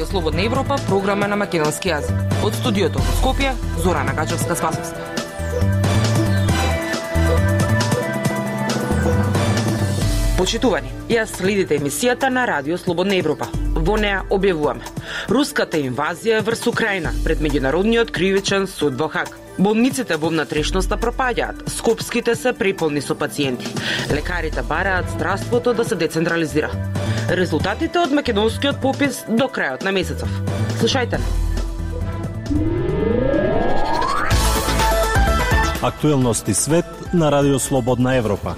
Радио Слободна Европа, програма на македонски јазик. Од студиото во Скопје, Зорана Гачевска Спасовска. Почитувани, ја следите емисијата на Радио Слободна Европа. Во неа објавуваме Руската инвазија врз Украина пред меѓународниот кривичен суд во Хаг. Болниците во внатрешноста пропаѓаат, скопските се преполни со пациенти. Лекарите бараат здравството да се децентрализира. Резултатите од македонскиот попис до крајот на месецов. Слушајте. Актуелности свет на Радио Слободна Европа.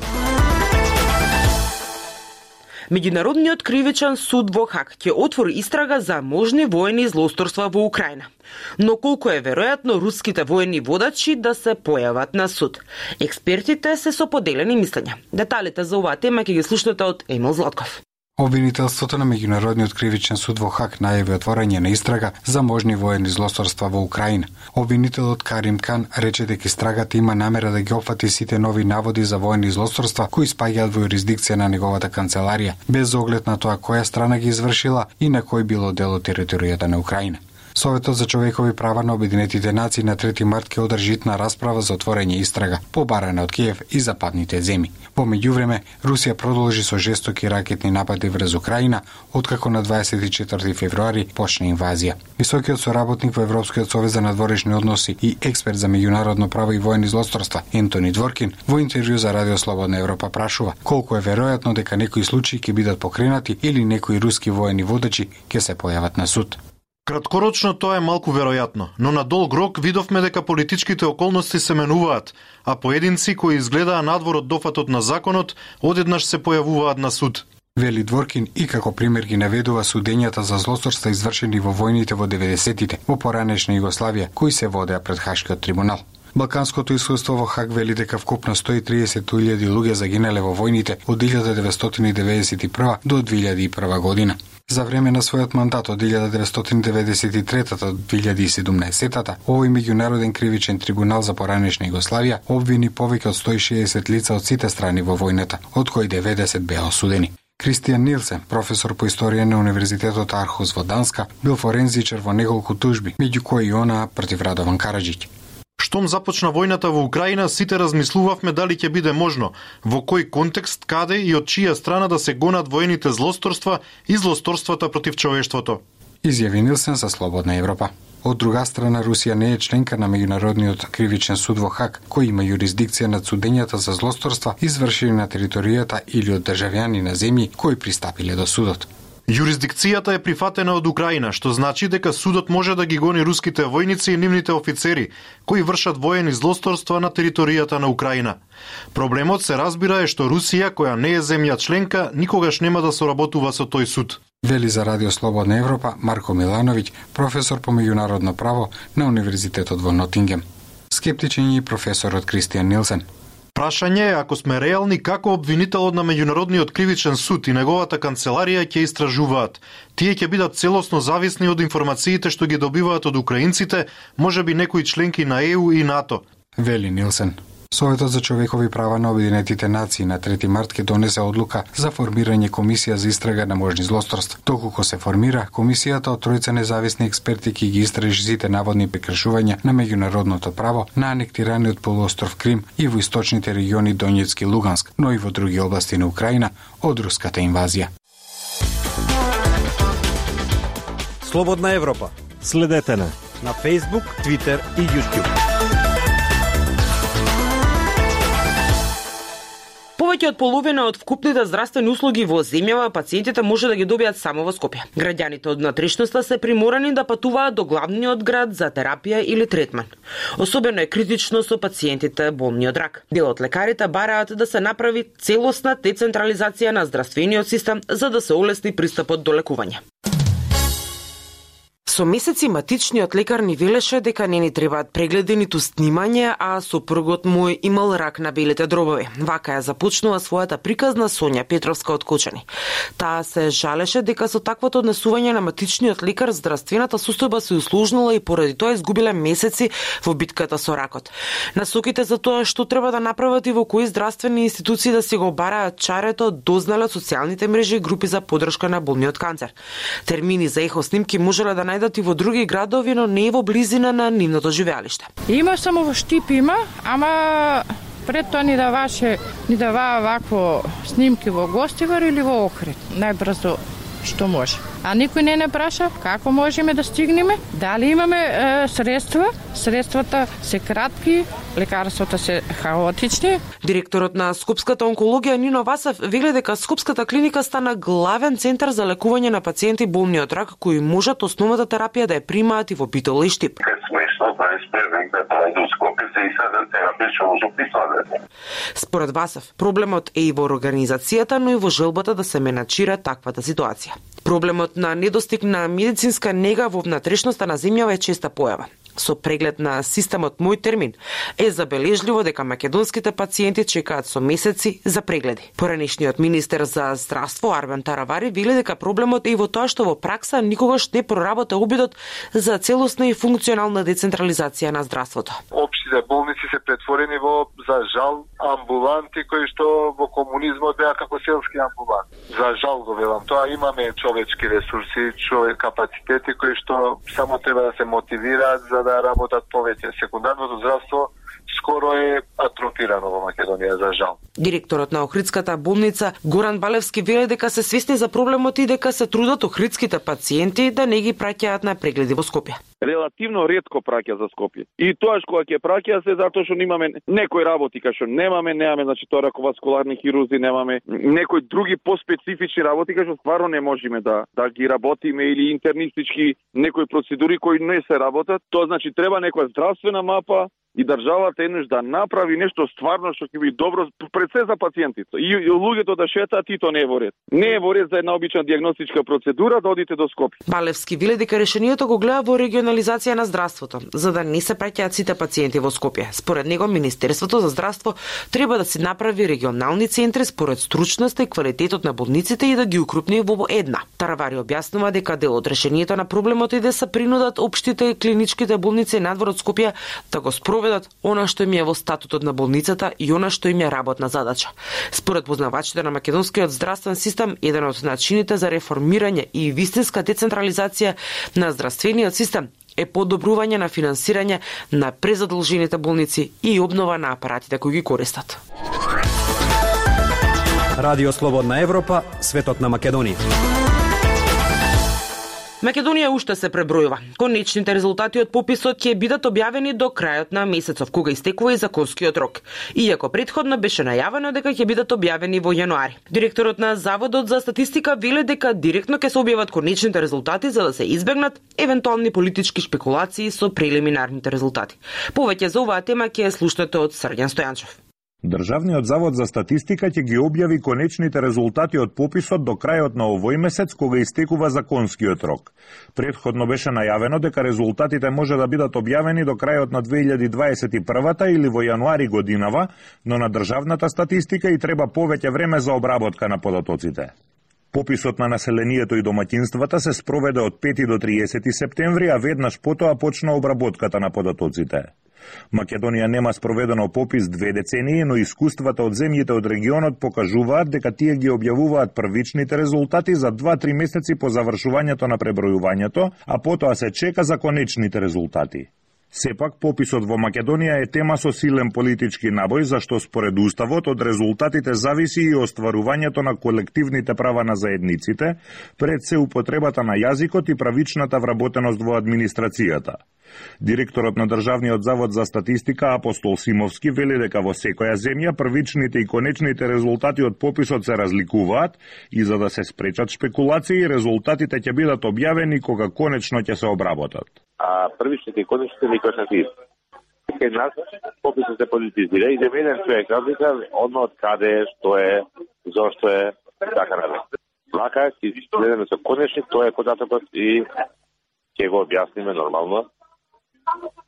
Меѓународниот кривичен суд во Хаг ќе отвори истрага за можни воени злосторства во Украина. Но колку е веројатно руските воени водачи да се појават на суд? Експертите се со поделени мислења. Деталите за оваа тема ќе ги слушнете од Емил Златков. Обвинителството на Меѓународниот кривичен суд во Хак најави отворање на истрага за можни воени злосторства во Украина. Обвинителот Карим Кан рече дека истрагата има намера да ги опфати сите нови наводи за воени злосторства кои спаѓаат во юрисдикција на неговата канцеларија, без оглед на тоа која страна ги извршила и на кој било дел од територијата на Украина. Советот за човекови права на Обединетите нации на 3 март ќе одржи на расправа за отворење истрага, побарана од Киев и западните земи. Во меѓувреме, Русија продолжи со жестоки ракетни напади врз Украина, откако на 24 февруари почна инвазија. Високиот соработник во Европскиот совет за надворешни односи и експерт за меѓународно право и воени злосторства, Ентони Дворкин, во интервју за Радио Слободна Европа прашува колку е веројатно дека некои случаи ќе бидат покренати или некои руски воени водачи ќе се појават на суд. Краткорочно тоа е малку веројатно, но на долг рок видовме дека политичките околности се менуваат, а поединци кои изгледаа надвор од дофатот на законот, одеднаш се појавуваат на суд. Вели Дворкин и како пример ги наведува судењата за злосторства извршени во војните во 90-тите во поранешна Југославија, кои се водеа пред Хашкиот трибунал. Балканското искуство во Хаг вели дека вкупно 130.000 луѓе загинале во војните од 1991 до 2001 година. За време на својот мандат од 1993 до 2017 овој меѓународен кривичен трибунал за поранешна Југославија обвини повеќе од 160 лица од сите страни во војната, од кои 90 беа осудени. Кристијан Нилсен, професор по историја на Универзитетот Архус во Данска, бил форензичар во неколку тужби, меѓу кои и она против Радован Караджиќ. Штом започна војната во Украина, сите размислувавме дали ќе биде можно, во кој контекст, каде и од чија страна да се гонат воените злосторства и злосторствата против човештвото. Изјави Нилсен за Слободна Европа. Од друга страна, Русија не е членка на Меѓународниот кривичен суд во Хак, кој има јурисдикција над судењата за злосторства извршени на територијата или од државјани на земји кои пристапиле до судот. Јурисдикцијата е прифатена од Украина, што значи дека судот може да ги гони руските војници и нивните офицери, кои вршат воени злосторства на територијата на Украина. Проблемот се разбира е што Русија, која не е земја членка, никогаш нема да соработува со тој суд. Вели за Радио Слободна Европа Марко Милановиќ, професор по меѓународно право на Универзитетот во Нотингем. Скептичен е и професорот Кристијан Нилсен. Прашање е ако сме реални како обвинителот на меѓународниот кривичен суд и неговата канцеларија ќе истражуваат. Тие ќе бидат целосно зависни од информациите што ги добиваат од украинците, можеби некои членки на ЕУ и НАТО. Вели Нилсен. Советот за човекови права на Обединетите нации на 3 март ќе донесе одлука за формирање комисија за истрага на можни злосторства. Доколку се формира, комисијата од тројца независни експерти ќе ги истражи сите наводни прекршувања на меѓународното право на анектираниот полуостров Крим и во источните региони Донецк и Луганск, но и во други области на Украина од руската инвазија. Слободна Европа. Следете на на Facebook, Twitter и YouTube. Повеќе од половина од вкупните здравствени услуги во земјава пациентите може да ги добијат само во Скопје. Граѓаните од натрешноста се приморани да патуваат до главниот град за терапија или третман. Особено е критично со пациентите болни од рак. Дел од лекарите бараат да се направи целосна децентрализација на здравствениот систем за да се олесни пристапот до лекување. Со месеци матичниот лекар ни велеше дека не ни требаат прегледи ниту снимање, а сопругот мој имал рак на белите дробови. Вака ја започнува својата приказна Сонја Петровска од Кочани. Таа се жалеше дека со таквото однесување на матичниот лекар здравствената состојба се услужнала и поради тоа изгубила месеци во битката со ракот. Насоките за тоа што треба да направат и во кои здравствени институции да се го бараат чарето дознале социјалните мрежи и групи за подршка на болниот канцер. Термини за ехо снимки можеле да најдат и во други градови, но не и во близина на нивното живеалиште. Има само во Штип има, ама пред тоа ни даваше ни даваа вакво снимки во Гостивар или во Охрид. Најбрзо што може. А никој не не праша како можеме да стигнеме, дали имаме е, средства, средствата се кратки, лекарствата се хаотични. Директорот на Скопската онкологија Нино Васев вели дека Скопската клиника стана главен центар за лекување на пациенти болни од рак кои можат основната терапија да ја примаат и во Битола и Штип. Според Васев, проблемот е и во организацијата, но и во желбата да се меначира таквата ситуација. Проблемот на недостиг на медицинска нега во внатрешноста на земјава е честа појава. Со преглед на системот Мој термин е забележливо дека македонските пациенти чекаат со месеци за прегледи. Поранешниот министер за здравство Арбен Таравари вели дека проблемот е и во тоа што во пракса никогаш не проработа обидот за целосна и функционална децентрализација на здравството. Општите болници се претворени во за жал амбуланти кои што во комунизмот беа како селски амбуланти. За жал го велам тоа имаме човечки ресурси, човек капацитети кои што само треба да се мотивираат за да работат повеќе. Секундарното здравство скоро е атрофирано во Македонија, за жал. Директорот на Охридската болница Горан Балевски вели дека се свесни за проблемот и дека се трудат охридските пациенти да не ги праќаат на прегледи во Скопје. Релативно ретко праќа за Скопје. И тоа што ќе праќа се затоа што немаме некои работи кај што немаме, немаме значи тоа раковаскуларни хирузи, немаме некои други поспецифични работи кај што стварно не можеме да да ги работиме или интернистички некои процедури кои не се работат. Тоа значи треба некоја здравствена мапа и државата еднаш да направи нешто стварно што ќе биде добро пред се за пациентите. И, и луѓето да шетаат и тоа не е во ред. Не е во ред за една обична диагностичка процедура да одите до Скопје. Балевски вели дека решението го гледа во регионализација на здравството, за да не се праќаат сите пациенти во Скопје. Според него Министерството за здравство треба да се направи регионални центри според стручноста и квалитетот на болниците и да ги укрупни во една. Таравари објаснува дека дел од решението на проблемот е да се принудат општите клиничките болници надвор од Скопје да го спроведат она што им е во статутот на болницата и она што им е работна задача. Според познавачите на македонскиот здравствен систем, еден од начините за реформирање и вистинска децентрализација на здравствениот систем е подобрување на финансирање на презадолжените болници и обнова на апаратите кои ги користат. Радио Слободна Европа, светот на Македонија. Македонија уште се пребројува. Конечните резултати од пописот ќе бидат објавени до крајот на месецов, кога истекува и законскиот рок. Иако предходно беше најавено дека ќе бидат објавени во јануари. Директорот на Заводот за статистика веле дека директно ќе се објават конечните резултати за да се избегнат евентуални политички спекулации со прелиминарните резултати. Повеќе за оваа тема ќе слушнете од Срѓан Стојанчев. Државниот завод за статистика ќе ги објави конечните резултати од пописот до крајот на овој месец кога истекува законскиот рок. Предходно беше најавено дека резултатите може да бидат објавени до крајот на 2021 или во јануари годинава, но на државната статистика и треба повеќе време за обработка на податоците. Пописот на населението и доматинствата се спроведе од 5 до 30 септември, а веднаш потоа почна обработката на податоците. Македонија нема спроведено попис две децении, но искуствата од земјите од регионот покажуваат дека тие ги објавуваат првичните резултати за 2-3 месеци по завршувањето на пребројувањето, а потоа се чека за конечните резултати. Сепак, пописот во Македонија е тема со силен политички набој, зашто според Уставот од резултатите зависи и остварувањето на колективните права на заедниците, пред се употребата на јазикот и правичната вработеност во администрацијата. Директорот на Државниот завод за статистика Апостол Симовски вели дека во секоја земја првичните и конечните резултати од пописот се разликуваат и за да се спречат шпекулации, резултатите ќе бидат објавени кога конечно ќе се обработат. А првичните и конечните никош не си кај нас пописот се политизира и да еден човек разлика одно од каде е, што е, зошто е, така на Лака, ќе изгледаме со конечни, тоа е податокот и ќе го објасниме нормално.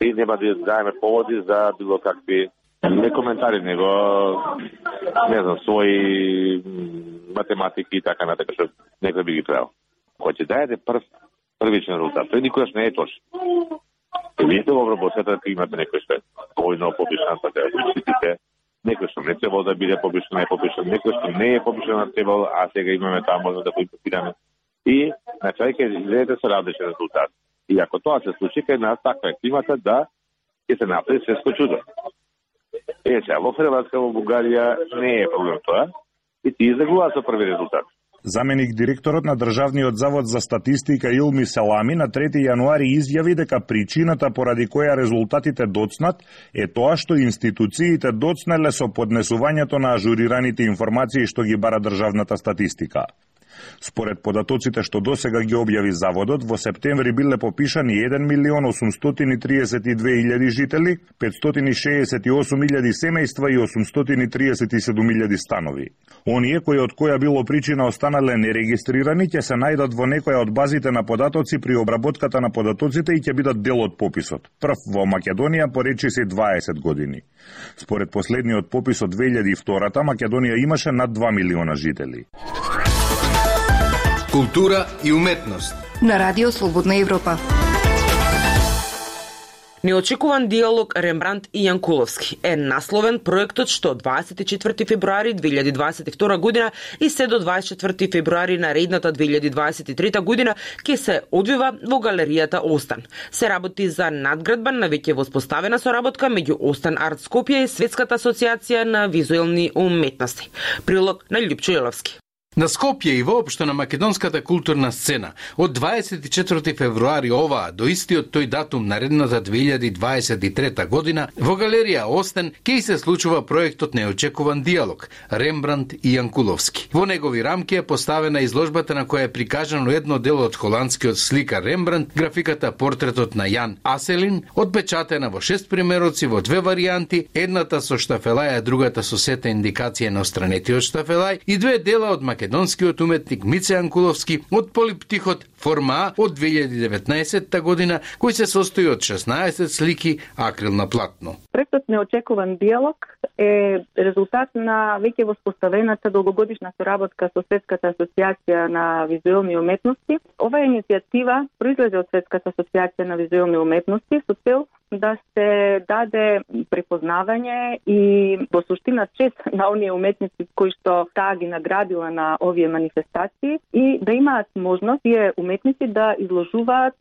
И нема да даеме поводи за било какви не коментари, него не знам, своји математики и така натака што некој би ги правил. Кој ќе даде, прв првичен резултат, тој никогаш не е точен. Ќе вие во работата да имате некој што е доволно побишан, па да го некој што не требало да биде побишан, не е побишан, некој што не е побишан, на требало, а сега имаме таа можност да го импутираме. И на крај ќе изгледате со различен резултат. И ако тоа се случи, кај нас таква е климата да ќе се направи свеско чудо. Е, сега, во Хрватска, во Бугарија не е проблем тоа и ти излегува со први резултат. Заменик директорот на Државниот завод за статистика Илми Селами на 3 јануари изјави дека причината поради која резултатите доцнат е тоа што институциите доцнеле со поднесувањето на ажурираните информации што ги бара државната статистика. Според податоците што досега ги објави заводот, во септември биле попишани 1 милион 832 илјади жители, 568 илјади семејства и 837 илјади станови. Оние кои од која било причина останале нерегистрирани ќе се најдат во некоја од базите на податоци при обработката на податоците и ќе бидат дел од пописот. Прв во Македонија поречи се 20 години. Според последниот попис од 2002 Македонија имаше над 2 милиона жители. Култура и уметност. На Радио Слободна Европа. Неочекуван диалог Рембрандт и Јанкуловски е насловен проектот што 24 февруари 2022 година и се до 24 февруари на редната 2023 година ќе се одвива во галеријата Остан. Се работи за надградба на веќе воспоставена соработка меѓу Остан Арт Скопје и Светската асоциација на визуелни уметности. Прилог на Љупчо Јеловски. На Скопје и воопшто на македонската културна сцена од 24 февруари оваа до истиот тој датум наредната 2023 година во галерија Остен ќе се случува проектот Неочекуван диалог Рембрандт и Јанкуловски. Во негови рамки е поставена изложбата на која е прикажано едно дело од холандскиот сликар Рембрандт, графиката портретот на Јан Аселин, одпечатена во шест примероци во две варијанти, едната со штафелај, а другата со сета индикација на остранетиот штафелај и две дела од македонскиот македонскиот уметник Мице Анкуловски од полиптихот Форма од 2019 година, кој се состои од 16 слики акрил на платно. Проектот Неочекуван диалог е резултат на веќе воспоставената долгогодишна соработка со Светската асоциација на визуелни уметности. Оваа иницијатива произлезе од Светската асоциација на визуелни уметности со цел да се даде препознавање и во суштина чест на оние уметници кои што таа ги наградила на овие манифестации и да имаат можност тие уметници да изложуваат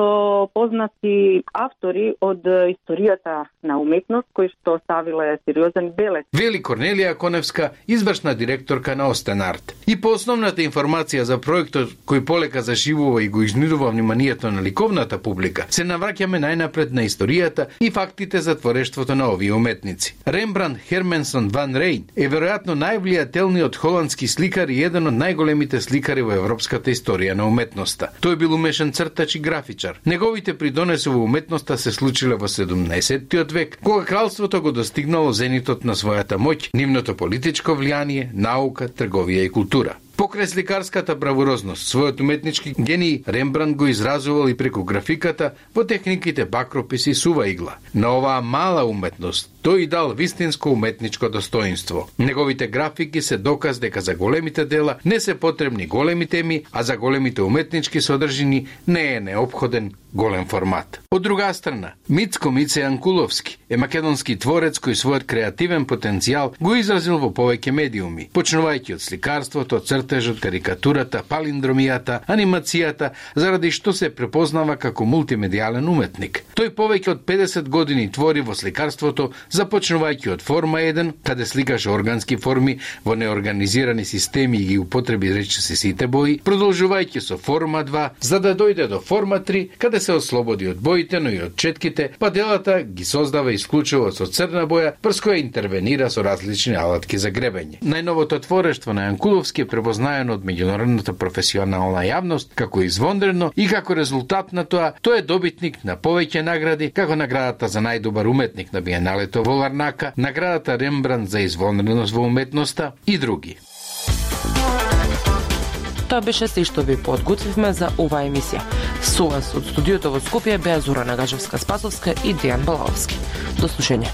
со познати автори од историјата на уметност кои што оставиле сериозен белес. Вели Корнелија Коневска, извршна директорка на Остен Арт. И по основната информација за проектот кој полека зашивува и го изнидува вниманието на ликовната публика, се навраќаме најнапред на историјата и фактите за творештвото на овие уметници. Рембранд Херменсон ван Рейн е веројатно највлијателниот холандски сликар и еден од најголемите сликари во европската историја на уметноста. Тој бил умешен цртач и графичар. Неговите придонеси во уметноста се случиле во 17-тиот век, кога кралството го достигнало зенитот на својата моќ, нивното политичко влијание, наука, трговија и култура. Покрај сликарската бравурозност, својот уметнички гений Рембранд го изразувал и преку графиката во техниките бакропис и сува игла. На оваа мала уметност тој дал вистинско уметничко достоинство. Неговите графики се доказ дека за големите дела не се потребни големи теми, а за големите уметнички содржини не е необходен голем формат. Од друга страна, Мицко Мице Анкуловски, е македонски творец кој својот креативен потенцијал го изразил во повеќе медиуми, почнувајќи од сликарството, цртежот, карикатурата, палиндромијата, анимацијата, заради што се препознава како мултимедијален уметник. Тој повеќе од 50 години твори во сликарството, започнувајќи од форма 1, каде сликаше органски форми во неорганизирани системи и ги употреби речиси сите бои, продолжувајќи со форма 2, за да дојде до форма 3, каде се ослободи од боите, но и од четките, па делата ги создава исклучиво со црна боја, врз која интервенира со различни алатки за гребење. Најновото творештво на Јанкуловски е препознаено од меѓународната професионална јавност како извонредно и како резултат на тоа, тој е добитник на повеќе награди, како наградата за најдобар уметник на Биеналето во Варнака, наградата Рембрандт за извонредност во уметноста и други. Тоа беше се што ви подготвивме за оваа емисија. Со вас од студиото во Скопје беа Зора Нагажевска Спасовска и Дејан Балаовски. До слушање.